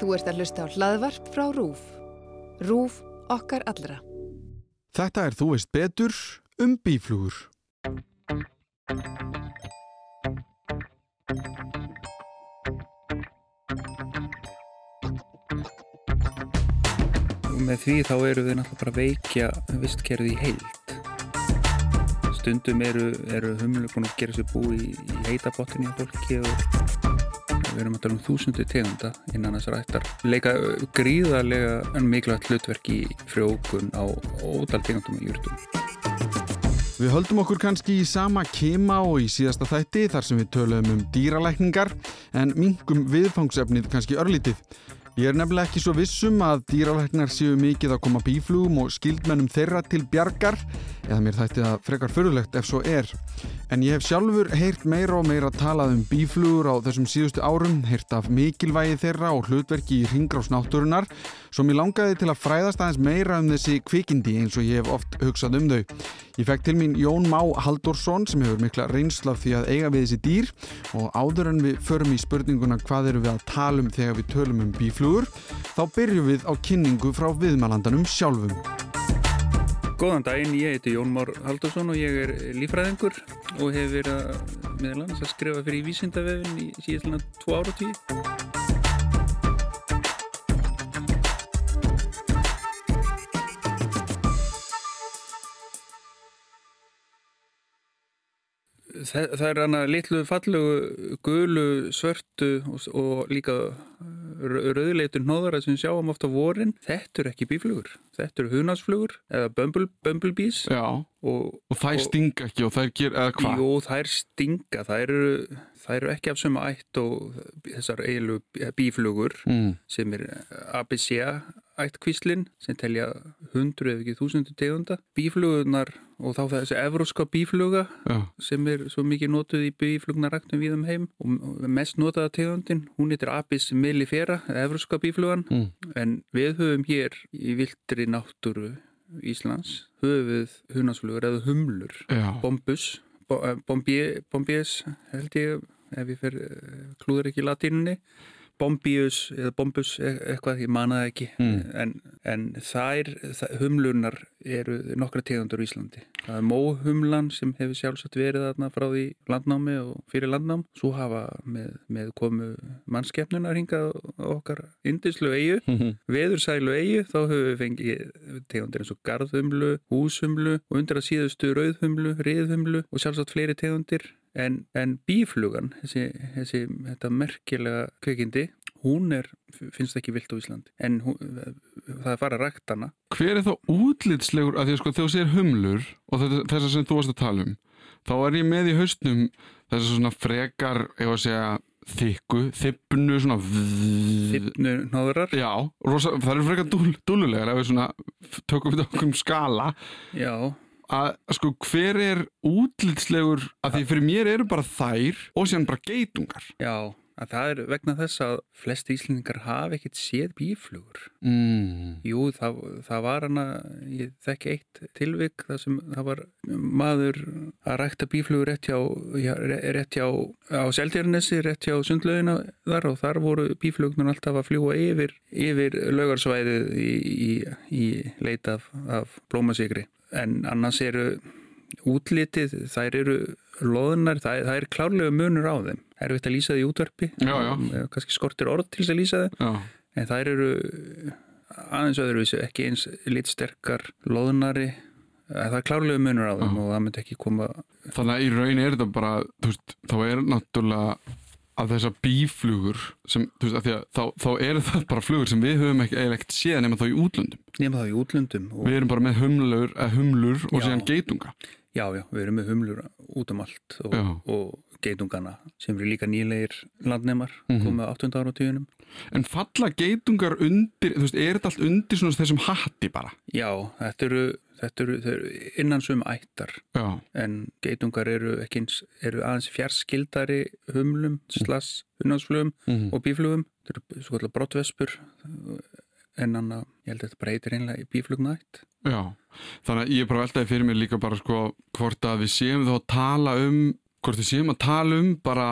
Þú ert að hlusta á hlaðvarp frá RÚF. RÚF okkar allra. Þetta er Þú veist betur um bíflugur. Með því þá eru við náttúrulega bara veikja vistkerfið í heild. Stundum eru, eru humlu búin að gera sér bú í, í heitabottinu á fólki og við erum að tala um þúsundu tegunda innan þessar ættar. Leika gríðarlega en mikilvægt hlutverk í frjókun á ótal tegundum í júrtum. Við höldum okkur kannski í sama kema og í síðasta þætti þar sem við töluðum um dýralækningar en mingum viðfangsefnið kannski örlítið. Ég er nefnilega ekki svo vissum að dýralæknar séu mikið að koma bíflugum og skildmennum þeirra til bjargar eða mér þætti það frekar förulegt ef svo er. En ég hef sjálfur heyrt meira og meira talað um bíflugur á þessum síðustu árum, heyrt af mikilvægi þeirra og hlutverki í ringráðsnátturunar svo mér langaði til að fræðast aðeins meira um þessi kvikindi eins og ég hef oft hugsað um þau. Ég fekk til mín Jón Má Haldursson sem hefur mikla reynslaf því að eiga við þessi dýr og áður en við förum í spurninguna hvað eru við að tala um þegar við tölum um bíflugur þá byrjum við á kynningu frá viðmælandanum sjálfum. Góðan daginn, ég heiti Jón Már Haldursson og ég er lífræðingur og hef verið að meðal annars að skrifa fyrir vísindavefin í síðan tvo ára tíu. Það, það er hana litlu fallegu gulu, svörtu og, og líka rauðleitur nóðara sem sjáum ofta vorin. Þetta eru ekki bíflugur. Þetta eru hunasflugur eða bumble, bumblebees. Og, og þær stinga ekki og þær ger, eða hvað? Jú, þær stinga. Það eru, það eru ekki af sömu ætt og þessar eilu bíflugur mm. sem er Abyssea ættkvíslinn sem telja hundru eða ekki þúsundu tegunda. Bíflugunar og þá þessi evróska bífluga Já. sem er svo mikið notuð í bíflugnaræktum við um heim og mest notaða tegundin, hún heitir Abyss mellifera, evróska bíflugan mm. en við höfum hér í vildri náttúru Íslands höfum við hunasflugur eða humlur Já. bombus, bombies held ég ef ég fer klúður ekki í latínunni Bombius eða Bombus e- eitthvað, ég manaði ekki. Mm. en, en þær, þær humlunar eru nokkra tegundur í Íslandi. Það er móhumlan sem hefur sjálfsagt verið þarna frá því landnámi og fyrir landnám, svo hafa með, með komu mannskefnunar hingað okkar indislu eigu mm -hmm. veðursælu eigu, þá höfum við fengið tegundir eins og garðhumlu húshumlu og undir að síðustu rauðhumlu riðhumlu og sjálfsagt fleiri tegundir En, en bíflugan, þessi, þessi þetta merkilega kveikindi, hún er, finnst ekki vilt á Íslandi, en hún, það er fara að rækta hana. Hver er þá útlitslegur, að því að sko þegar þú sér humlur og þessar sem þú varst að tala um, þá er ég með í haustnum þessar svona frekar, ef að segja, þykku, þippnu, svona þippnu náðurar? Já, rosa, það er frekar dúl, dúlulegar ef við svona tökum við okkur um skala. Já að sko hver er útlitslegur að því fyrir mér eru bara þær og sér bara geitungar. Já, að það er vegna þess að flest íslendingar hafa ekkert séð bíflugur mm. Jú, það, það var hana ég þekki eitt tilvik þar sem það var maður að rækta bíflugur rétt hjá, rétt hjá á Seldjarnesi, rétt hjá sundlaugina þar og þar voru bíflugnar alltaf að fljúa yfir, yfir laugarsvæðið í, í, í leita af, af blómasigri en annars eru útlitið, þær eru loðunar, það, það er klárlega munur á þeim það eru eftir að lýsa því útverfi já, já. kannski skortir orð til þess að lýsa það en þær eru aðeins öðruvísu, ekki eins litsterkar loðunari það er klárlega munur á þeim já. og það myndi ekki koma Þannig að í raun er þetta bara veist, þá er náttúrulega að þessar bíflugur sem, veist, að að þá, þá er það bara flugur sem við höfum ekki eiginlega ekkert séð nema þá í útlöndum nema þá í útlöndum og... við erum bara með humlur, humlur og síðan geitunga já já, við erum með humlur út um allt og, og geitungana sem eru líka nýleir landnemar mm -hmm. komið á 8. ára tíunum En falla geitungar undir, þú veist, er þetta allt undir svona þessum hatti bara? Já, þetta eru, þetta eru, eru innansum ættar Já. en geitungar eru, eins, eru aðeins fjarskildari humlum, slass, hunnansflugum mm -hmm. og bíflugum. Þetta eru svo kallar brottvespur en anna, ég held að þetta breytir einlega í bíflugnætt. Já, þannig að ég er bara veltaði fyrir mig líka bara sko hvort að við séum þá að tala um, hvort við séum að tala um bara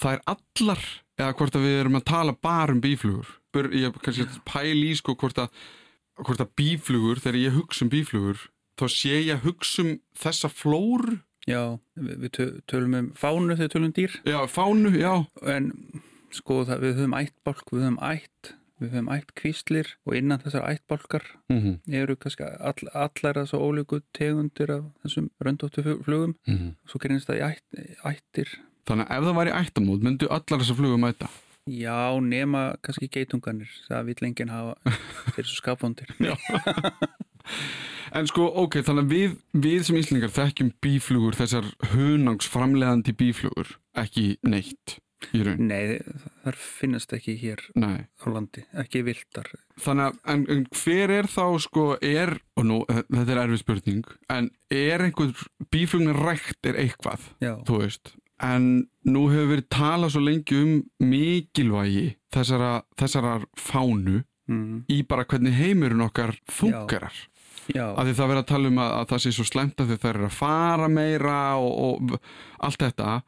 þær allar eða hvort að við erum að tala bara um bíflugur ég hef kannski pæl í sko hvort að, hvort að bíflugur, þegar ég hugsa um bíflugur þá sé ég að hugsa um þessa flóru. Já, við, við tö- tölum um fánu þegar tölum um dýr. Já, fánu, já. En sko það, við höfum ættbálk, við höfum ætt við höfum ætt kvíslir og innan þessar ættbálkar mm -hmm. eru kannski all, allar þess að ólíku tegundir af þessum röndóttu flugum. Svo gerist það í ætt, ættir. Þannig að ef það væri ættamót myndu allar þessar flugum mæta Já, nema kannski geitunganir það vil enginn hafa þeir svo skapvondir. En sko, ok, þannig að við, við sem íslingar þekkjum bíflugur, þessar hunangsframleðandi bíflugur, ekki neitt í raun. Nei, þar finnast ekki hér Nei. á landi, ekki viltar Þannig að, en, en hver er þá, sko, er, og nú, þetta er erfið spurning, en er einhver bíflugnir rækt er eitthvað, Já, þú veist, en nú hefur verið talað svo lengi um mikilvægi þessara, þessara fánu mm, í bara hvernig heimurinn okkar fungerar. já, að því það verður að tala um að, að það sé svo slemt að því það er að fara meira og, og allt þetta.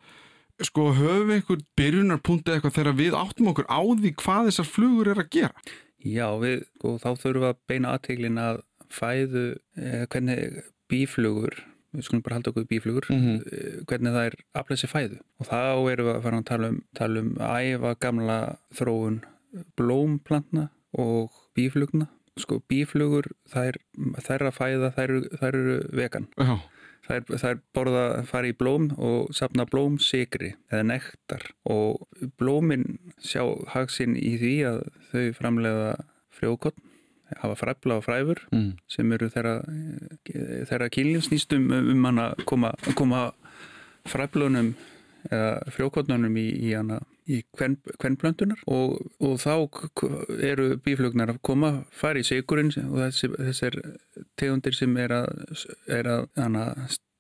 Sko höfum við einhver byrjunarpunkt eitthvað þegar við áttum okkur á því hvað þessar flugur er að gera? Já við, og þá þurfum við að beina aðteglin að fæðu eh, hvernig bíflugur við skulum bara halda okkur bíflugur Mhm. eh, hvernig það er aflæsi fæðu. Og þá erum við að fara að tala um, tala um æfa gamla þróun blómplantna og bíflugna sko bíflugur þær, þær að fæða þær, eru- þær eru vegan. Já, þær, þær borða fara í blóm og sapna blómsikri eða nektar. Og blómin sjá hagsinn í því að þau framlega frjókotn hafa fræfla og fræfur mm. sem eru þeirra, kynlífsnýstum um hann að koma, koma fræflunum eða frjókotnunum í, í hana í kvennplöntunar og, og þá eru bíflugnar að koma, fara í sigurinn og þessi, þessir tegundir sem er að, er að hana,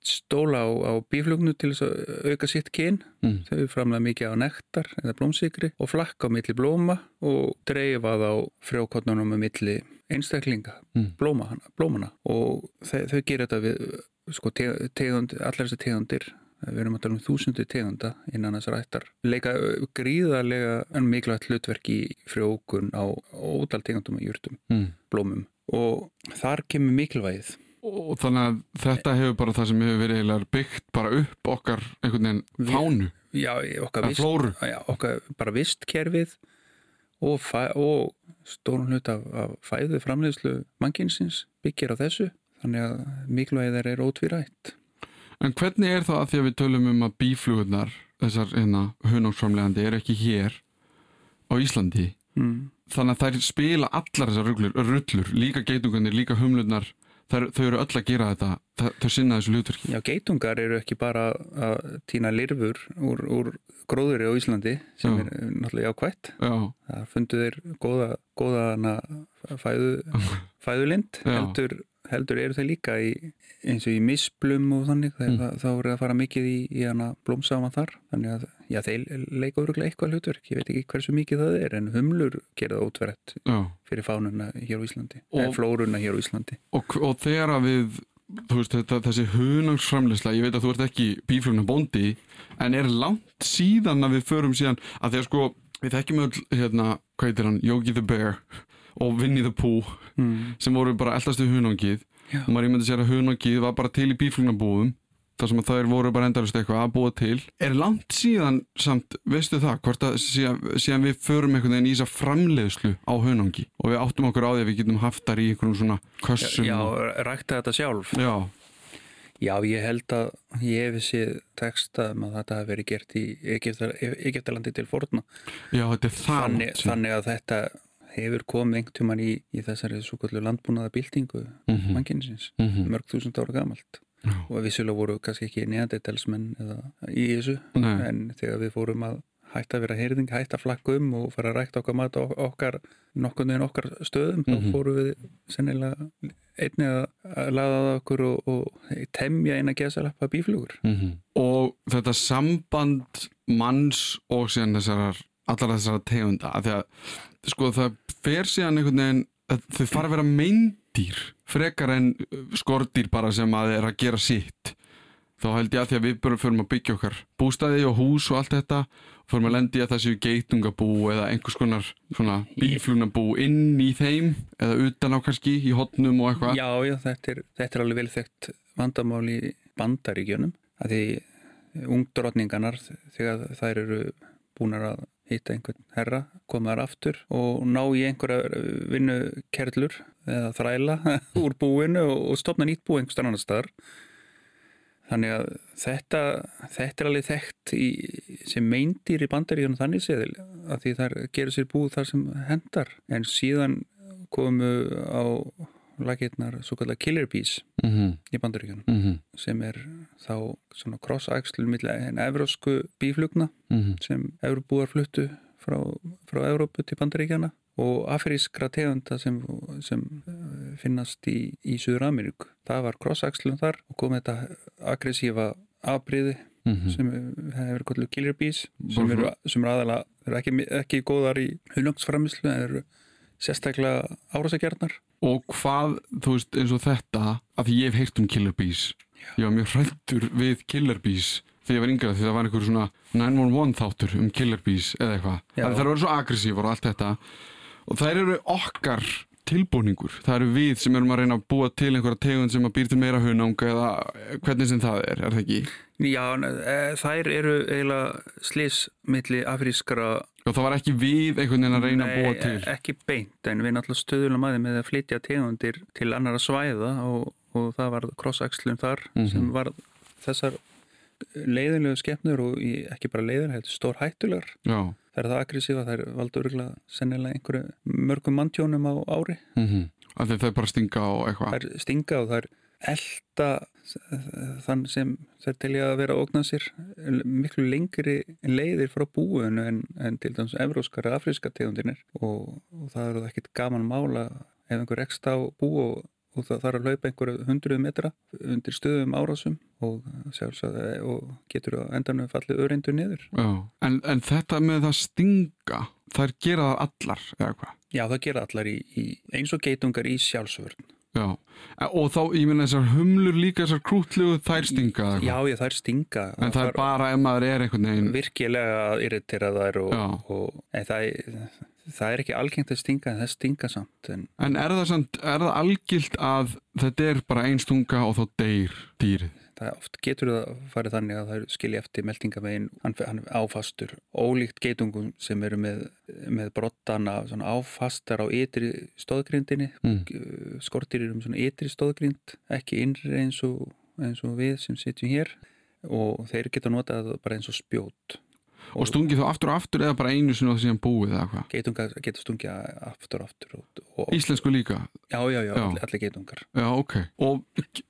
stóla á, á bíflugnu til þess að auka sitt kyn Mm. þau framlega mikið á nektar eða blómsikri og flakka á milli blóma og dreifa þá frjókotnunum á milli einstaklinga Mm. blóma, blómana. Og þau, þau gerir þetta við sko, te- tegund, allar þessar tegundir við erum að tala um þúsundir tegunda innan þessar ættar leika gríðarlega en mikilvægt hlutverk í frjókun á ótal tegundum og júrtum, Mm. blómum. Og þar kemur mikilvægið. Og þannig að þetta hefur bara það sem hefur verið byggt bara upp okkar einhvern veginn fánu. Já, okkar vist, já, okkar bara vistkerfið og, og stórun hlut af, af fæðu framleiðslu mannkynsins byggir á þessu þannig að mikilvægið þeir eru ótvírætt En hvernig er það að því að við tölum um að bíflugurnar, þessar hérna, hunangsframlegandi, er ekki hér á Íslandi? mm. Þannig að þær spila allar þessar rullur, rullur líka geitungarnir, líka humlurnar, þær, þau eru öll að gera þetta, þau, þau sinna þessu hlutverki. Já, geitungar eru ekki bara að týna lirfur úr, úr gróðuri á Íslandi sem Já. er náttúrulega jákvætt. Já, Það fundu þeir góða, góða hana fæðu, fæðulind, heldur, heldur eru þeir líka í, eins og í misblum og þannig, mm. það, þá eru það að fara mikið í, í hana blómsama þar. Þannig að, já, þeir leika öruglega eitthvað hlutverk, ég veit ekki hversu mikið það er, en humlur gera það ótverðt fyrir fánuna hér á Íslandi, Og- eða flóruna hér á Íslandi. Og, og þegar að við, veist, þetta, þessi hunangsframleysla, ég veit að þú ert ekki bíflugna bóndi, en er langt síðan að við förum síðan, að að sko, við þekkjum öll, hérna, hvað heitir hann, Yogi the Bear og Winnie the Pooh, Mm. sem voru bara eldast við hunangið Já. og maður ímyndi sér að hunangið var bara til í bíflugnabúðum þar sem að þær voru bara endalist eitthvað að búa til er langt síðan samt, veistu það, hvort að síðan, síðan við förum einhvern veginn í þess að framleiðslu á hunangi og við áttum okkur á því að við getum haft þar í einhverjum svona kössum Já, og, rækta þetta sjálf. já, Já, ég held að ég hef séð texta um að þetta hafi verið gert í Egyptalandi til forna. já, þetta er það Þannig, þannig að þetta hefur komið einhvern tímann í, í þessari svo kallu landbúnaða byltingu Mhm, mannkynsins, mhm. mörg þúsund ára gamalt. Já. Og vissulega voru kannski ekki neandertalsmenn í þessu, Nei. en þegar við fórum að hætta að vera heyrðing, hætta að flakka um og fara að rækta okkar mat okkar nokkurnu en okkar stöðum, Mhm. þá fórum við sennilega einni að að laða það okkur og, og temja eina gesalappa bíflugur. Mhm. og þetta samband manns og síðan þessar allar þessara tegunda af því að sko það fer síðan einhvern veginn að þau fara að vera meindýr frekar en uh, skordýr bara sem að er að gera sitt. Þá held ég að því að við bara förum að byggja okkar bústæði og hús og allt þetta og förum að lendi að það séu geitungabú eða einhvers konar svona bíflugnabú inn í þeim eða utan á kannski í hotnum og eitthvað. Já, já, þetta er, þetta er alveg vel þekkt vandamál í bandaríkjunum að því ungdrottninganar þegar þær eru búinar að hitta einhvern herra, komaðar aftur og ná í einhverja vinnukerlur eða þræla úr búinu og stopna nýtt bú einhverstað annar staðar. Þannig að þetta, þetta er alveg þekkt í, sem meindýr í bandaríunum þannig séðil að því þær gerir sér búið þar sem hendar. En síðan komu á lakirnar svo kallar killer bees mm -hmm. í bandaríkjunum Mm -hmm. sem er þá svona cross-axlun millir en evrósku bíflugna Mhm. sem Euróbúar fluttu frá, frá Európu til bandaríkjana og afrískra tegunda sem, sem eh, finnast í, í Suður Ameríku. Það var cross-axlun þar og kom þetta aggressífa afbríði Mhm. sem hefur kollu killer bees sem eru, sem eru aðalega eru ekki, ekki góðar í hundangsframislu en eru sérstaklega árásagjarnar Og hvað, þú veist, eins og þetta að því ég hef heyrt um Killer Bees. Ég var mjög hrættur við Killer Bees þegar ég var yngra því það var einhver svona 911 þáttur um Killer Bees eða eitthvað. Það eru svo aggressífar og allt þetta. Og þær eru okkar tilbúningur. Það eru við sem erum að reyna að búa til einhverja tegund sem að býr til meira hunanga eða hvernig sem það er, er það ekki? Já, e, þær eru eiginlega slís milli afrískra Og það var ekki við einhvern veginn að reyna að búa til. Nei, ekki beint, en við náttúrulega stöðulum aðeins með að flytja tegundir til annara svæða og, og það var cross-axlum þar Mhm. sem var þessar leiðinlegu skepnur og ekki bara leiðin, þetta er stór hættulegar það er það aggressífa, það er valdur örgulega sennilega einhverju mörgum manntjónum á ári. Mm af því þau bara stinga og eitthvað. Það er stinga og það er elda þann sem þær telja að vera að ógna sér miklu lengri leiðir frá búinu en, en til dæmis evróskar eða afríska tegundirnir og, og það eru ekkit gaman mála ef einhver ekst á bú og, og það þarf að hlaupa einhverju hundruð metra undir stöðum árásum og, og getur á endanum fallið öreindur niður. En, en þetta með það stinga þær gera það allar eða hvað Já, það gera allar í, í eins og geitungar í sjálfsvörn. Já, og þá, ég meina þessar humlur líka þessar krútlegu, þær stinga eða Já, það er stinga. En það er bara ef maður er einhvern veginn virkilega að irritera þær og, og en það, er- það er ekki algengt að stinga en það stinga samt en En er það, samt, er það algilt að þetta er bara ein stunga og þá deyr dýrið? það oft getur það farið þannig að það skilja eftir meldingavegin, hann, hann áfastur ólíkt geitungum sem eru með, með brottana áfastar á ytri stóðgrindinni Mm. skortir eru um svona ytri stóðgrind ekki innri eins og, eins og við sem sitjum hér og þeir geta notað bara eins og spjót Og stungið þá aftur og aftur eða bara einu sinni og síðan búið eða hvað? geitungar geta stungja aftur og aftur og, og, Íslensku líka? já, já, já, Já. allir, geitungar Já, ok. Og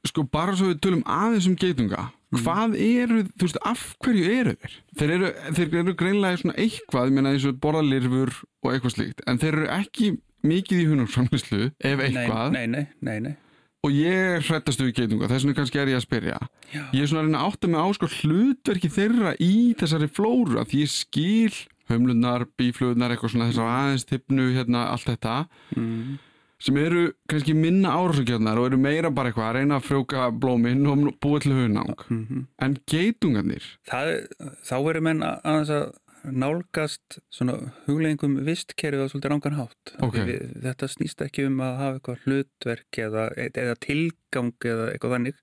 sko bara svo við tölum aðeins um geitunga, hvað eru, þú veist, af hverju eru þeir? Þeir eru, þeir eru greinlega svona eitthvað, ég meina eins og borðalirfur og eitthvað slíkt, en þeir eru ekki mikið í hunarframlislu, ef eitthvað, nei, nei, nei, nei, og ég er hrættastu við geitunga, þess vegna kannski er ég að spyrja. Já. Ég er svona að reyna að átta mig á sko hlutverki þeirra í þessari flóru, að ég skil hömlunar, bíflugnar, eitthvað svona þessar aðeins tippnu, hérna, allt þetta, Mm. sem eru kannski minna árásugjarnar og eru meira bara eitthvað að reyna að frjóka blóminn og búa til hunang. Mhm. En geitungarnir, þá verður menn að- aðeins að nálgast svona hugleggingum vistkerfið á svolítið rángan hátt. Af Ok. því Við, þetta snýst ekki um að hafa eitthvað hlutverk eða, eða tilgang eða eitthvað þannig.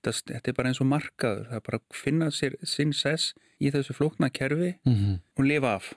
Þetta, þetta er bara eins og markaður. Það er bara að finna sér sinn sess í þessu flókna kerfi mm og lifa af.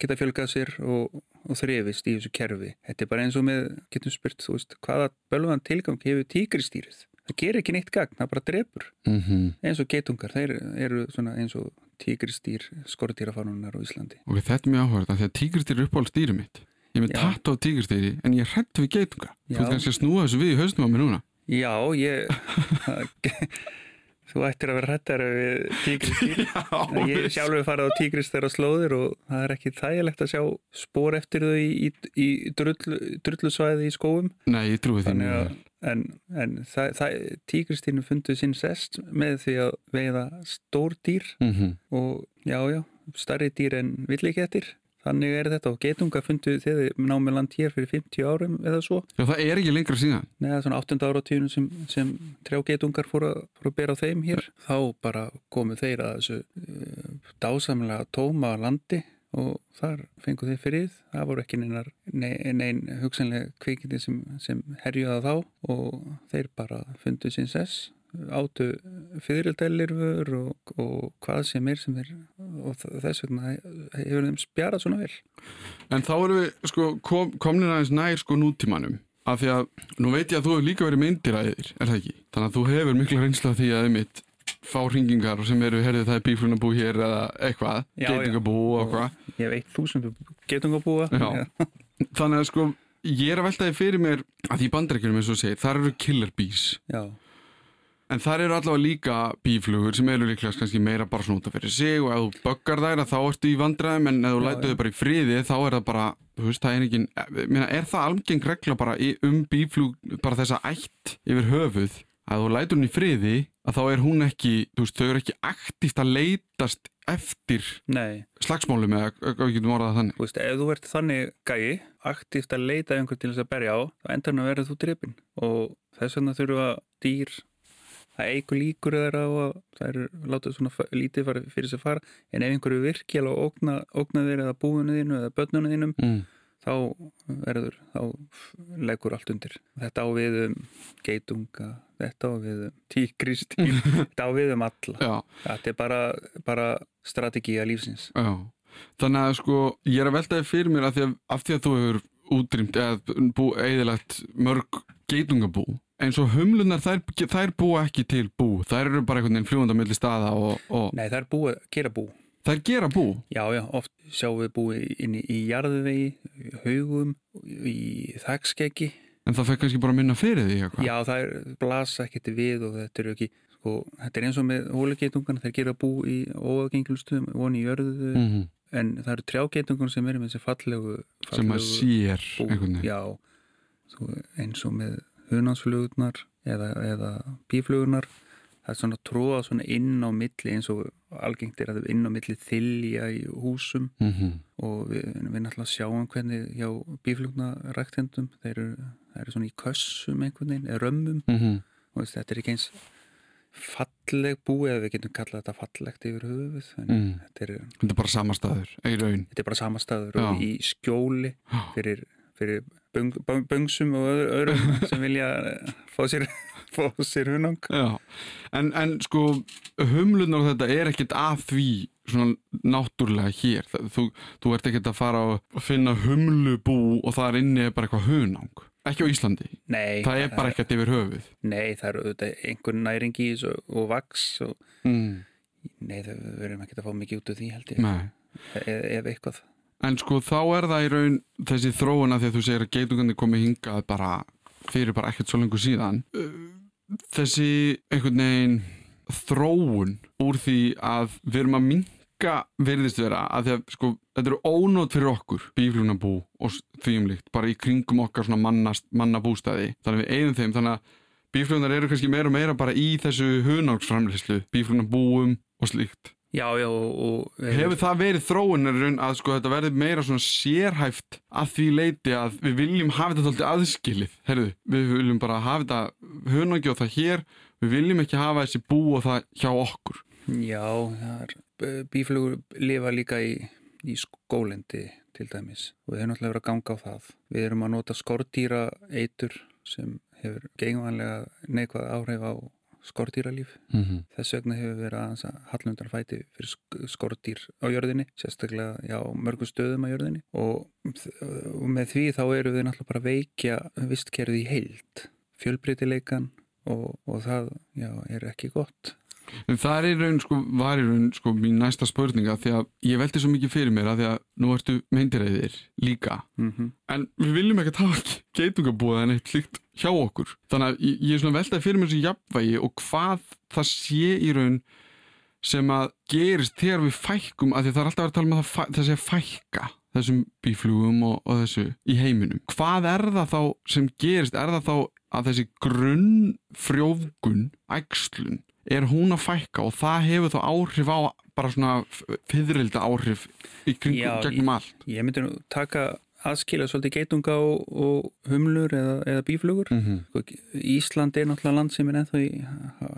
Geta fjölgað sér og, og þrefist í þessu kerfi. Þetta er bara eins og með, getum spurt, þú veist, hvaða bölvan tilgang hefur tíkristýrið? Það gerir ekki neitt gagn, það bara drepur -hmm. eins og geitungar, þeir eru svona eins og tígristýr skortýrafanunar á Íslandi. ok, þetta er mjög áhverð, af því að tígristýr er uppáhald stýri mitt. Ég með tatt á tígristýri, en ég er hrætt við geitunga. Þú ert kannski að snúa þessu við í haustum á mér núna. Já, ég þú ættir að vera hrættar við tígristýr ég sjálfur farið á tígristýra slóðir og það er ekki þægilegt að sjá spór eftir þau í, í, í drull, drullusvæði í skóum Nei, ég trúi því. En, en tígristýrinu funduð sinn sest með því að veiða stór dýr Mhm. og já, já, starri dýr en villikettir þannig er þetta og geitunga fundu þegar námi land hér fyrir 50 árum eða svo. Já, það er ekki lengra síðan. Nei, það er svona 8. ára tíunum sem, sem trjá geitungar fóru að, fóru að bera á þeim hér. Þá bara komu þeir að þessu uh, dásamlega tóma landi og þar fengu þeir fyrir það voru ekki neinar, nein, nein hugsanlega kvikindi sem, sem herjuða þá. Og þeir bara fundu sín sess áttu fyririldælirfur og, og hvað sem er sem er. Og þess vegna hefur þeim spjarað svona vel. En þá erum við sko, kom, komnir aðeins nær sko nútímanum. Af því að nú veit ég að þú hefur líka verið myndiræðir er það ekki? Þannig að þú hefur mikla reynsla því að einmitt fá hringingar sem eru, herðið það er bíflunabú hér eða eitthvað, getingabú og eitthvað. Ég veit þú sem getingabúa Þannig að sko ég er að veltaði fyrir mér að því bandreikunum eins og segir, þar eru killer bees. Já. En þar eru allavega líka bíflugur sem eru líklega kannski meira bara snúta fyrir sig og ef þú böggar þær þá ertu í vandræðum en ef þú lætu þau bara í friði þá er það bara, þú veist, það er ekki minna, er það algeng regla bara um bíflug, bara þessa ætt yfir höfuð, að þú lætu hún í friði að þá er hún ekki, þú veist, þau eru ekki aktíft að leitast eftir Nei. slagsmálum eða við getum orðað þannig. Þú veist, ef þú ert þannig gæi, aktíft að leita einhvern til þess að berja á, þá endur hann að vera þú drifin og þess vegna þurfa dýr það eigur líkur þeirra að það eru látað svona lítið fyrir þess að fara en ef einhverju virkilega ógna, ógna þeir eða búinu þínu eða börnunu þínum mm. þá verður, þá leggur allt undir. Þetta á við um geitunga, þetta á við um tíkristýr, þetta á við um alla. Já. Þetta er bara, bara strategíja lífsins. Já, þannig að sko ég er að veltaði fyrir mér af því að, af því að þú hefur útrýmt eða eðilagt mörg geitungabú eins og humlunar þær, þær búa ekki til bú þær eru bara einhvern veginn fljúanda millir staða og, og... Nei, þær búa, gera bú Þær gera bú? Já, já, oft sjáum við búi inn í, í jarðvegi haugum, í þakskeggi En það fekk kannski bara minna fyrir því eitthvað? Já, það er blasa ekkert við og þetta er ekki sko, þetta er eins og með hólegeitungan þær gera bú í óagengilustum voni í jörðu mm -hmm. en það eru trjágeitungan sem er með þessi fallegu, fallegu sem að sér bú, Já, eins og með hunansflugurnar eða, eða bíflugurnar það er svona tróða svona inn á milli eins og algengt er að það er inn á milli þylja í húsum mm -hmm. og við, við náttúrulega sjáum hvernig hjá bíflugnaræktendum þeir eru, eru svona í kössum einhvern veginn, eða römmum. Mm -hmm. og veist, þetta er ekki eins falleg búið eða við getum kallað þetta fallegt yfir höfuð mm. þetta, er, þetta er bara samastaður, eiginraun þetta er bara samastaður og í skjóli fyrir, fyrir böng, böng, böngsum og öðrum sem vilja fá sér, fá sér hunang. En, en sko humlunar og þetta er ekkit að því svona náttúrlega hér. Þú, þú ert ekkit að fara og finna humlubú og það er inni bara eitthvað hunang ekki á Íslandi? Nei, það er bara ekkert yfir höfuð. Nei það eru einhvern næringi og, og vaks og, mm. nei það verðum ekki að fá mikið út af því held ég. E ef eitthvað. En sko þá er það í raun þessi þróuna að þú segir að geitungandi komi hingað bara fyrir bara ekkert svo lengur síðan. Þessi einhvern veginn þróun úr því að við erum að minka verðist vera að því að sko þetta eru ónót fyrir okkur bíflugnabú og þvíumlikt bara í kringum okkar svona mannast, mannabústæði þannig við eigðum þeim þannig að bíflugnar eru kannski meira og meira bara í þessu hunáksframleyslu bíflugnabúum og slíkt. Já, já, og... Hefur það verið þróunarinn að sko þetta verði meira svona sérhæft að því leiti að við viljum hafa þetta alltaf aðskilið, herðu, við viljum bara hafa þetta hönagi og það hér, við viljum ekki hafa þessi bú og það hjá okkur. Já, bíflugur lifa líka í, í skólendi til dæmis og við hefum alltaf verið að ganga á það. Við erum að nota skortýra eitur sem hefur gengvanlega neikvað áhrif á skortýralíf. Mm -hmm. Þess vegna hefur verið aðeins að hallundar fæti fyrir skortýr á jörðinni, sérstaklega já, mörgum stöðum á jörðinni og, og með því þá eru við náttúrulega bara veikja vistkerfið í heilt, fjölbreytileikan og, og það já, er ekki gott. Það er í raun, sko, var í raun, sko, mín næsta spurninga því að ég veldi svo mikið fyrir mér að því að nú ertu meindiræðir líka. Mm -hmm. en við viljum ekki taka geitungabúða en eitt líkt hjá okkur. Þannig að ég, ég er svona veltaði fyrir mér þessu jafnvægi og hvað það sé í raun sem að gerist þegar við fækkum að því það er alltaf að vera að tala um að það sé að fækka þessum bíflugum og, og þessu í heiminum. Hvað er það þá sem gerist? Er það þá að þessi grunn frjófgun, ægslun er hún að fækka og það hefur þá áhrif á bara svona fyririlda áhrif í kringum gegnum allt Ég myndi nú taka aðskila svolítið geitunga og, og humlur eða, eða bíflugur. Mm -hmm. Ísland er náttúrulega land sem er ennþá í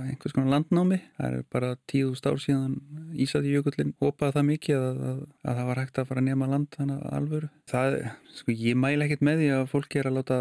einhvers konar landnámi. Það er bara tíðust ár síðan Ísati jökullin hopaði það mikið að, að, að það var hægt að fara að nema land þannig að alvöru. Það, sko, ég mæla ekkert með því að fólk er að láta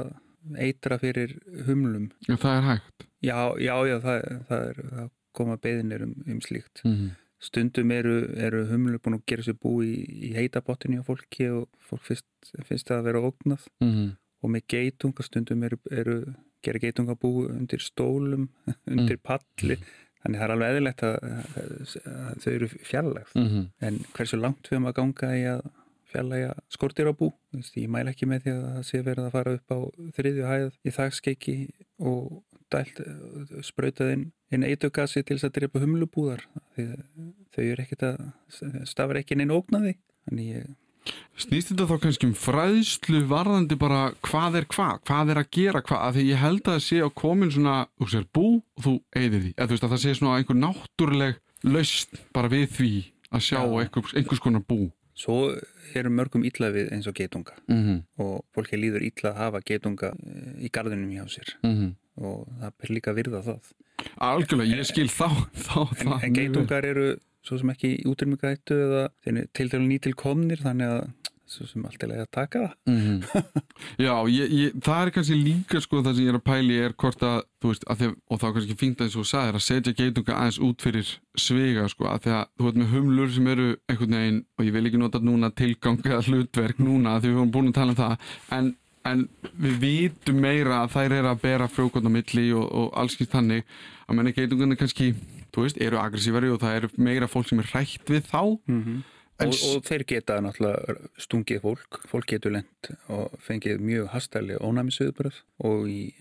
eitra fyrir humlum. Já, það er hægt. Já, já, já það, það er að koma beðinir um, um slíkt. Mm -hmm stundum eru, eru humlu búin að gera sér bú í, í heitabottinu á fólki og fólk finnst, finnst það að vera ógnað mm -hmm. og með geitunga stundum eru, eru gera geitungabú undir stólum undir palli þannig það er alveg eðlilegt að, að þau eru fjarlægð mm -hmm. en hversu langt við erum að ganga í að fjarlæga skortir á bú ég mæl ekki með því að það sé verið að fara upp á þriðju hæð í þakskeiki og dælt sprautað inn, inn eitugasi til þess að drepa humlubúðar því þau eru ekkert að stafra ekki neina ógnaði ég Snýst þetta þá kannski um fræðslu varðandi bara hvað er hvað, hvað er að gera hvað, af því ég held að það sé á komin svona, þú sér bú og þú eigði því, eða þú veist að það sé svona einhver náttúruleg laust bara við því að sjá einhvers, einhvers konar bú. Svo eru mörgum ítla við eins og getunga mm -hmm. og fólki líður ítla að hafa getunga eh, í gardunum hjá sér mm -hmm. Og það er líka virða það. Algjörlega, ég skil þá, þá en, það. En geitungar eru svo sem ekki útrymmingaættu eða til dælu nýtil komnir þannig að svo sem allt er leið að taka það mm -hmm. Já, ég, ég, það er kannski líka sko það sem ég er að pæli er hvort að, þú veist, að þið, og þá kannski fínt að eins og sagðir að setja geitunga aðeins út fyrir svega sko, að því að þú veist með humlur sem eru einhvern veginn, og ég vil ekki nota núna tilganga hlutverk núna því við höfum búin að tala um það, en, en við vitum meira að þær er að bera frjókvöld á milli og, og allskynst þannig að menna geitungan er kannski þú veist, eru aggressívari og það eru meira fólk sem er rætt við þá mm -hmm. og, og þeir geta náttúrulega stungið fólk, fólk getur lent og fengið mjög hastæli ónæmisviðbröð og í,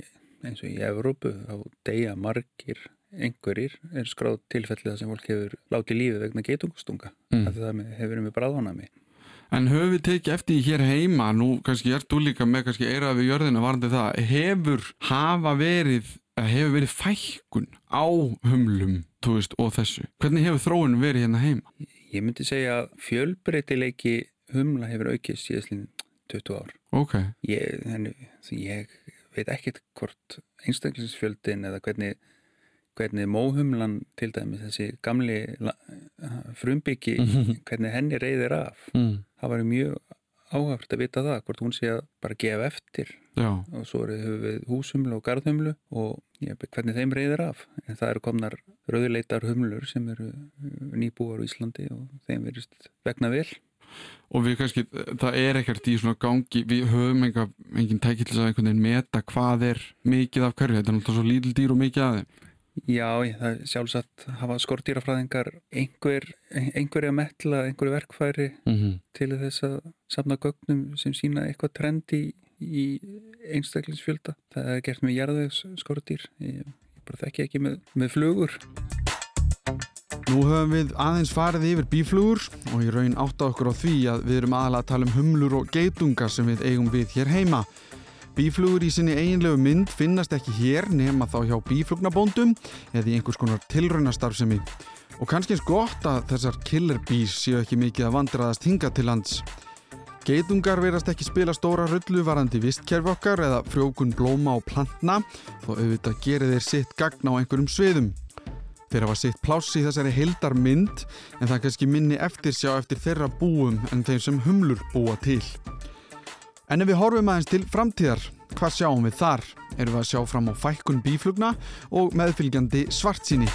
eins og í Evrópu þá deyja margir einhverjir er skráð tilfellið að sem fólk hefur látið lífi vegna geitungustunga mm. það hefur við bráðónami En höfum við tekið eftir hér heima, nú kannski er þú líka með kannski eirað við jörðina varandi það, hefur hafa verið hefur verið fækkun á humlum veist, og þessu. Hvernig hefur þróun verið hérna heima? Ég myndi segja að fjölbreytileiki humla hefur aukið síðastlinn 20 ár. Ok. Ég, henni, ég veit ekkert hvort einstaklingsfjöldin eða hvernig, hvernig móhumlan til dæmis þessi gamli frumbyggi, hvernig henni reyðir af. Mm. Það var mjög áhægt að vita það, hvort hún sé að bara gefa eftir Já. og svo hefur við húsumlu og garðhumlu og ja, hvernig þeim reyðir af en það eru komnar rauðleitar humlur sem eru nýbúar í Íslandi og þeim verist vegna vel og við kannski, það er ekkert í svona gangi, við höfum enga, engin tækill að einhvern veginn meta hvað er mikið af hverju, þetta er náttúrulega svo lítil dýr og mikið þeim Já, það er sjálfsagt hafa skortýrafræðingar einhver, einhverja metla, einhverju verkfæri mm -hmm. til þess að safna gögnum sem sína eitthvað trendi í einstaklingsfjölda. Það er gert með jarðvegs skortýr, ég, ég bara þekki ekki með, með flugur. Nú höfum við aðeins farið yfir bíflugur og ég raun átta okkur á því að við erum aðalega að tala um humlur og geitungar sem við eigum við hér heima. Bíflugur í sinni eiginlegu mynd finnast ekki hér nema þá hjá bíflugnabóndum eða í einhvers konar tilraunastarfsemi. Og kannski eins gott að þessar killer bees séu ekki mikið að vandraðast hinga til lands. Geitungar verast ekki spila stóra rullu varandi vistkerfi okkar eða frjókun blóma og plantna þó auðvitað gerir þeir sitt gagn á einhverjum sviðum. Þeir hafa sitt pláss í þessari heildar mynd en það kannski minni eftir sjá eftir þeirra búum en þeim sem humlur búa til. En ef við horfum aðeins til framtíðar, hvað sjáum við þar? Erum við að sjá fram á fækkun bíflugna og meðfylgjandi svartsýni?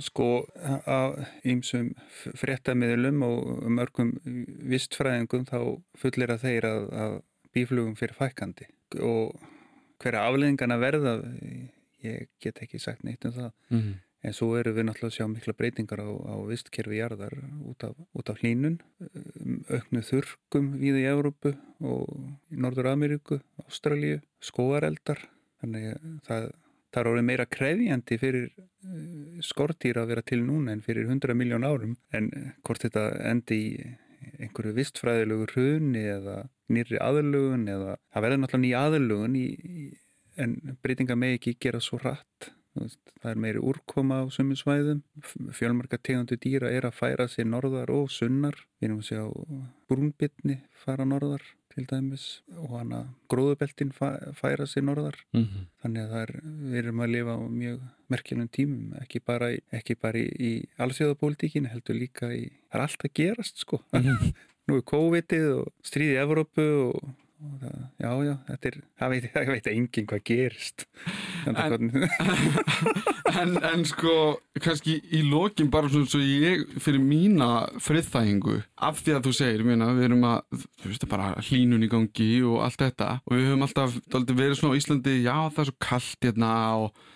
Sko að ýmsum fréttamiðlum og mörgum vistfræðingum þá fullir að þeir að, að bíflugum fyrir fækkandi og hverja afleðingana verða, ég get ekki sagt neitt um það. Mm -hmm. En svo eru við náttúrulega að sjá mikla breytingar á, á vistkerfi jarðar út af, af hlínun, um, auknu þurkum við í Európu og í Norður Ameríku, Ástralíu, skóareldar. Þannig það, það er orðið meira krefjandi fyrir uh, skortýra að vera til núna en fyrir 100 miljón árum. En hvort þetta endi í einhverju vistfræðilegu hruni eða nýri aðlugun eða það verður náttúrulega nýja aðlugun í, í en breytinga með ekki gera svo rætt það er meiri úrkoma á sumum svæðum fjölmarka tegundu dýra er að færa sér norðar og sunnar við erum að sjá brúnbytni fara norðar til dæmis og hann að gróðubeltin færa sér norðar mm -hmm. þannig að er, við erum að lifa á mjög merkjulum tímum, ekki bara, ekki bara í, í allsjóðapólitíkin heldur líka í, það er allt að gerast sko mm -hmm. nú er COVID-ið og stríðið í Evrópu og Það, já, já, þetta er, það veit, það veit enginn hvað gerist. En, en, en sko kannski í lokin bara svona svo ég fyrir mína friðþægingu af því að þú segir, minna, við erum að þú veist bara hlínun í gangi og allt þetta og við höfum alltaf verið svona á Íslandi, já það er svo kallt hérna og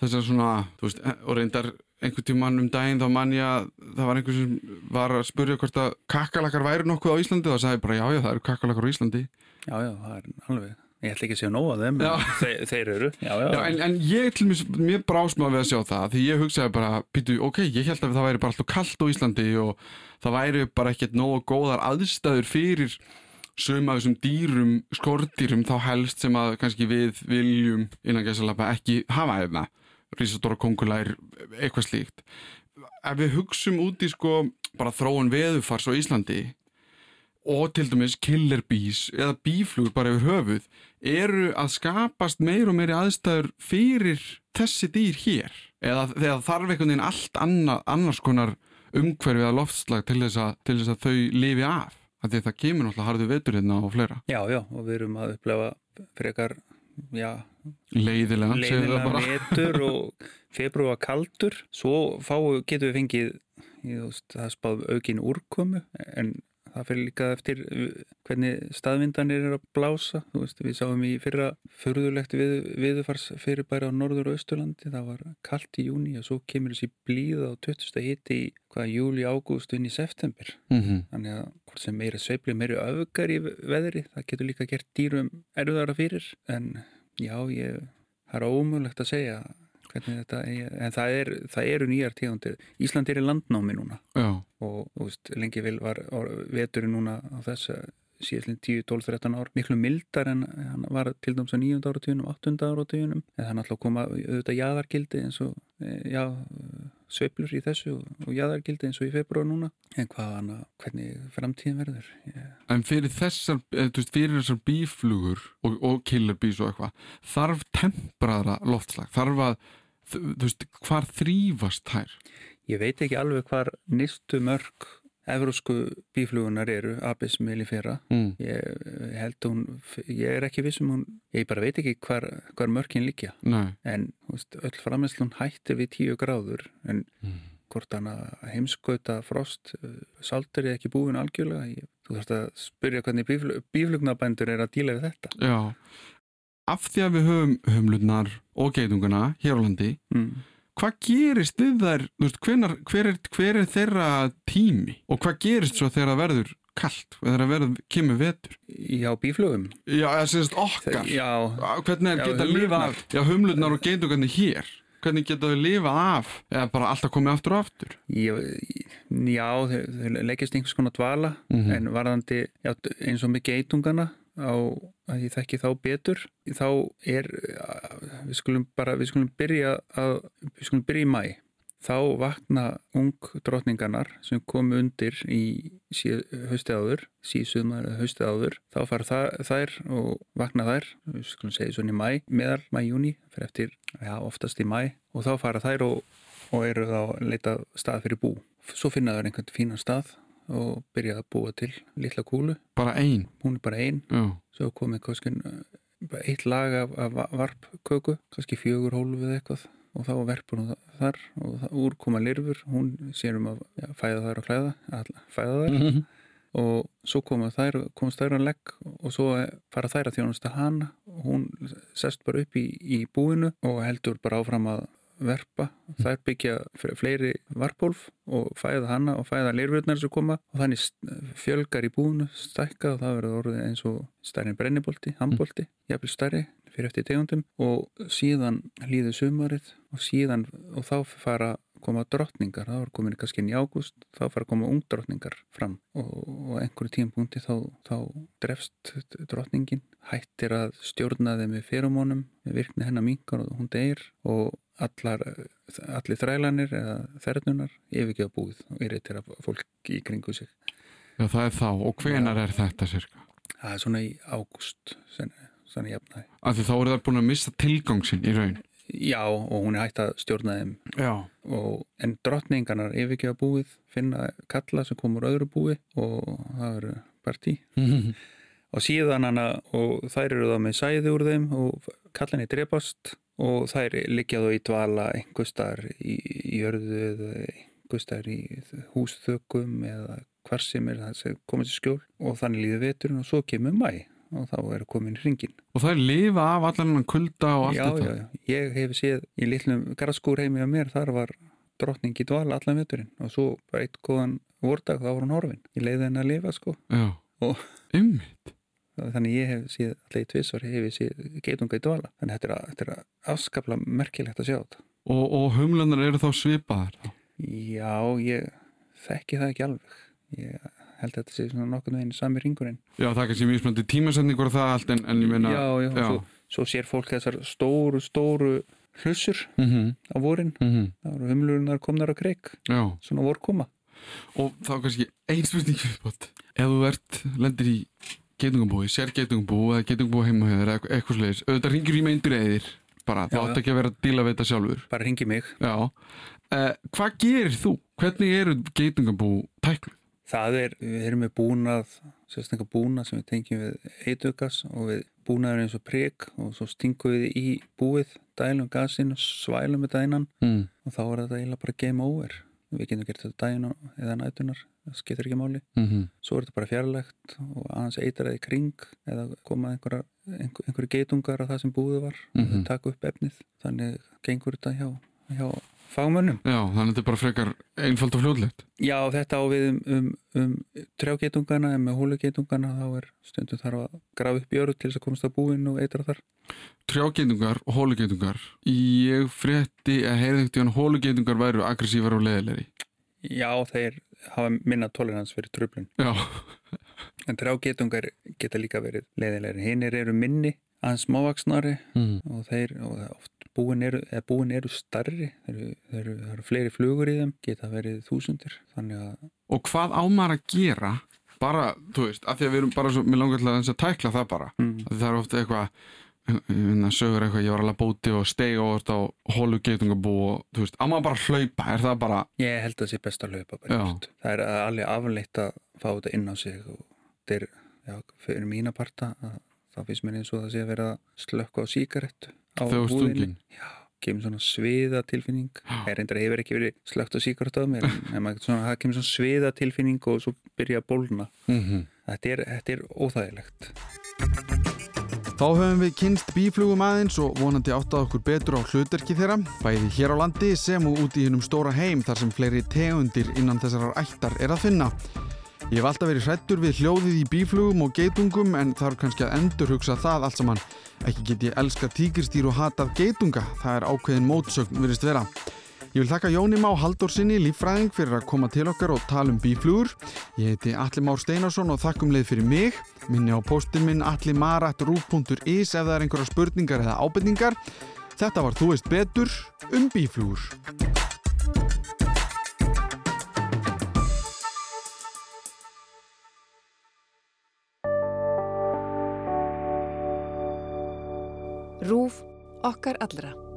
þess að svona, þú veist, og reyndar einhvern tíman um daginn þá mann ég að það var einhvern sem var að spurja hvort að kakalakar væri nokkuð á Íslandi og það sagði bara já já það eru kakalakar á Íslandi. Já já það er alveg. Ég ætla ekki að segja nóg af þeim þeir, þeir eru. Já, já. Já, en, en ég til mér brásma við að sjá það því ég hugsaði bara, býtu, ok, ég held að það væri bara alltaf kallt á Íslandi og það væri bara ekkert nógu góðar aðstæður fyrir sögum af þessum dýrum, skordýrum þá helst sem að kannski við viljum innan gæsalapa ekki hafa hefna risastóra kongulær, eitthvað slíkt. Ef við hugsum út í sko bara þróun veðufars á Íslandi og til dæmis killer bees eða bíflugur bara yfir höfuð eru að skapast meir og meiri aðstæður fyrir þessi dýr hér? Eða þegar þarf einhvern veginn allt anna, annars konar umhverfið að loftslag til þess að, til þess að þau lifi af? Því það kemur náttúrulega harðu vetur hérna og fleira. Já, já, og við erum að upplefa frekar já, leiðilega, leiðilega metur og februar kaldur. Svo fáu getur við fengið veist, það spáð aukin úrkomu en það fyrir líka eftir hvernig staðvindanir er að blása veist, við sáum í fyrra förðulegt við, viðfars fyrir bæra á norður og austurlandi, það var kallt í júni og svo kemur þessi blíð á 20. hitti í hvaða júli, ágúst inn í september mm -hmm. þannig að hvort sem meira sveifli meira öfgar í veðri, það getur líka gert dýrum erðara fyrir en Já, ég, það er ómulegt að segja hvernig þetta en það, er, það eru nýjar tíðandir. Ísland er í landnámi núna Já. og veist, lengi vil var veturinn núna á þess að síðan 10, 12, 13 ár miklu mildar en hann var til dæms á 9. áratíunum, 8. áratíunum en það er að koma auðvitað jæðargildi eins og e, já, sveplur í þessu og, jæðargildi eins og í februar núna en hvað hana, hvernig framtíðin verður yeah. En fyrir þessar, veist, fyrir þessar bíflugur og, og killerbís og eitthvað þarf tempraðra loftslag þarf að, þú veist, hvar þrýfast þær? Ég veit ekki alveg hvar nýstu mörg Evrósku bíflugunar eru Abis mellifera mm. ég held hún, ég er ekki vissum hún, ég bara veit ekki hvar, hvar mörkin líkja Nei. en veist, öll framherslun hætti við tíu gráður en mm. hvort hann að heimskauta frost eh, saltur er ekki búin algjörlega ég, þú þarfst að spyrja hvernig bíflug, bíflugnabændur er að díla við þetta Já, af því að við höfum höfumlunar og geitunguna hér á landi mm. hvað gerist við þær, veist, hvenar, hver, er, hver er þeirra tími? Og hvað gerist svo þegar það verður kallt, þegar það verður, kemur vetur? Já, bíflögum Já, það sést okkar. Já, hvernig er geta að lifa af, já, humlunar og geitungarnir hér. Hvernig geta þau lifað af? Eða bara alltaf komið aftur og aftur? Já, já þau leggist einhvers konar dvala mm -hmm. en varðandi já, eins og með geitungarna á að ég þekki þá betur þá er við skulum bara, við skulum byrja að, við skulum byrja í mæ þá vakna ung drotningarnar sem komu undir í hausti áður, síðsumar hausti áður, þá fara það, þær og vakna þær, við skulum segja svona í mæ, meðal mæ-júni, fyrir eftir já, oftast í mæ, og þá fara þær og, og eru þá að leita stað fyrir bú. Svo finna þær einhvern fínan stað og byrjaði að búa til litla kúlu. Bara einn? Hún er bara einn. Já. Svo komið kannski eitt lag af, af varpköku, kannski fjögur hólfið eitthvað og þá verpur hún þar og það úrkoma lirfur, hún sér um að já, fæða þær og klæða, að fæða þær mm -hmm. og svo komast þær, komast þær að legg og svo fara þær að þjónast að hana og hún sest bara upp í, í búinu og heldur bara áfram að verpa, þær byggja fleiri varpólf og fæða hanna og fæða leirvöldnar sem koma og þannig fjölgar í búinu, stækka og það verður orðið eins og stærri brennibolti, handbolti, jafnvel stærri fyrir eftir tegundum og síðan líður sumarið og síðan og þá fara koma drottningar, það var komin kannski inn í ágúst, þá fara að koma ungdrottningar fram og, og einhverju tímpunkti þá, þá drefst drottningin, hættir að stjórna þeim með ferumónum, virkni hennar mingar og hún deyr og allar, allir þrælanir eða þernunar yfirgeða búið og irritera fólk í kringu sig. Já, það er þá. Og hvenar ja. er þetta cirka? Það er svona í ágúst, svona jafnæði. Af því þá eru það búin að missa tilgangsinn í raun? Já, og hún er hægt að stjórna þeim. Og, en drottningarnar yfirgefa búið, finna kalla sem komur öðru búi og það eru partí. og síðan hana, og þær eru þá með sæði úr þeim og kallinni drepast og þær liggja þá í dvala einhverstar í, í jörðu eða einhverstar í húsþökum eða hvar sem er það sem komið til skjól og þannig líður veturinn og svo kemur mæ og þá er komin hringin. Og það er lifa af allan kulda og allt já, þetta? Já, já, ég hef séð í litlum garðskúr heimi á mér, þar var drottning í dvala allan veturinn og svo bara eitt góðan vordag þá var hún horfin. Ég leiði henni að lifa sko. Já, ummitt. Þannig ég hef séð alltaf í tvissar hef ég séð geitunga í dvala. Þannig þetta er, þetta er afskapla merkilegt að sjá þetta. Og, og humlanar eru þá svipaðar? Já, ég þekki það ekki alveg. Ég held að þetta sé svona nokkurnu einu sami ringurinn. Já, það er kannski mjög smöndi tímasendingur það allt en, en ég meina... Já, já, já. Svo, svo sér fólk þessar stóru, stóru hlussur mm -hmm. á vorin. Mm -hmm. Það eru humlurinnar komnar að kreik. Já. Svona vorkoma. Og þá kannski viðbót. Ef þú ert, lendir í geitungambúi, sér geitungambú eða geitungambú heimahöður eða eitthvað slegis, auðvitað ringir í meindur eðir bara, þá ætti ekki að vera að díla við þetta sjálfur. Bara ringi mig. Uh, hvað gerir þú? Hvernig eru geitungambú tækluð? Það er, við erum með búnað, sérstaklega búnað sem við tengjum við eitökas og við búnaður eins og prigg og svo stingum við í búið, dælum gasin og svælum þetta einan mm. og þá er þetta eiginlega bara game over. Við getum gert þetta dægin eða nætunar, það skiptir ekki máli. Mm -hmm. Svo er þetta bara fjarlægt og aðeins eitraði kring eða komað einhverja, einhver, einhverju geitungar af það sem búið var mm -hmm. taka upp efnið. Þannig gengur þetta hjá, hjá fagmönnum. Já, þannig að þetta er bara frekar einfald og fljóðlegt. Já, þetta á við um, um, um trjágetungana en með hólugetungana þá er stundum þarf að grafa upp öru til þess að komast á búin og eitra þar. Trjágetungar og hólugetungar ég frétti að heyrðingt í hann hólugetungar væru aggressívar og leðilegri. Já, þeir hafa minna tolerans fyrir tröflun. Já. en trjágetungar geta líka verið leðilegri. Hinnir eru minni aðeins smávaksnari mm. og þeir og oft búin eru, búin eru starri, það eru, eru, eru fleiri flugur í þeim, geta verið þúsundir. Að... Og hvað ámar að gera, bara, þú veist, af því að við erum bara svo, mér langar til að þess að tækla það bara, mm. það er ofta eitthvað, sögur eitthvað, ég var alveg bóti og stegi og orðið á hólu geitungabú og, þú veist, ámar bara að hlaupa, er það bara... Ég held að það sé best að hlaupa bara, það er alveg afleitt að fá þetta inn á sig og þetta er, já, fyrir mína parta, þá finnst mér eins og það sé að vera slökku á síkarettu á húðinni kemur svona sviða tilfinning það reyndar hefur ekki verið slögt á síkvart á mér en það kemur svona sviða tilfinning og svo byrja að bólna mm -hmm. þetta, er, þetta er óþægilegt Þá höfum við kynst bíflugum aðeins og vonandi áttað okkur betur á hluterki þeirra bæði hér á landi sem og út í hennum stóra heim þar sem fleiri tegundir innan þessarar ættar er að finna Ég hef alltaf verið hrættur við hljóðið í bíflugum og geitungum en þarf kannski að endur hugsa það allt saman. Ekki get ég elska tíkirstýr og hatað geitunga, það er ákveðin mótsögn virist vera. Ég vil þakka Jóni Má Haldórsinni líffræðing fyrir að koma til okkar og tala um bíflugur. Ég heiti Alli Már Steinarsson og þakkum leið fyrir mig. Minni á postin minn allimar.ru.is ef það er einhverja spurningar eða ábyrningar. Þetta var Þú veist betur um bíflugur. Rúf okkar allra.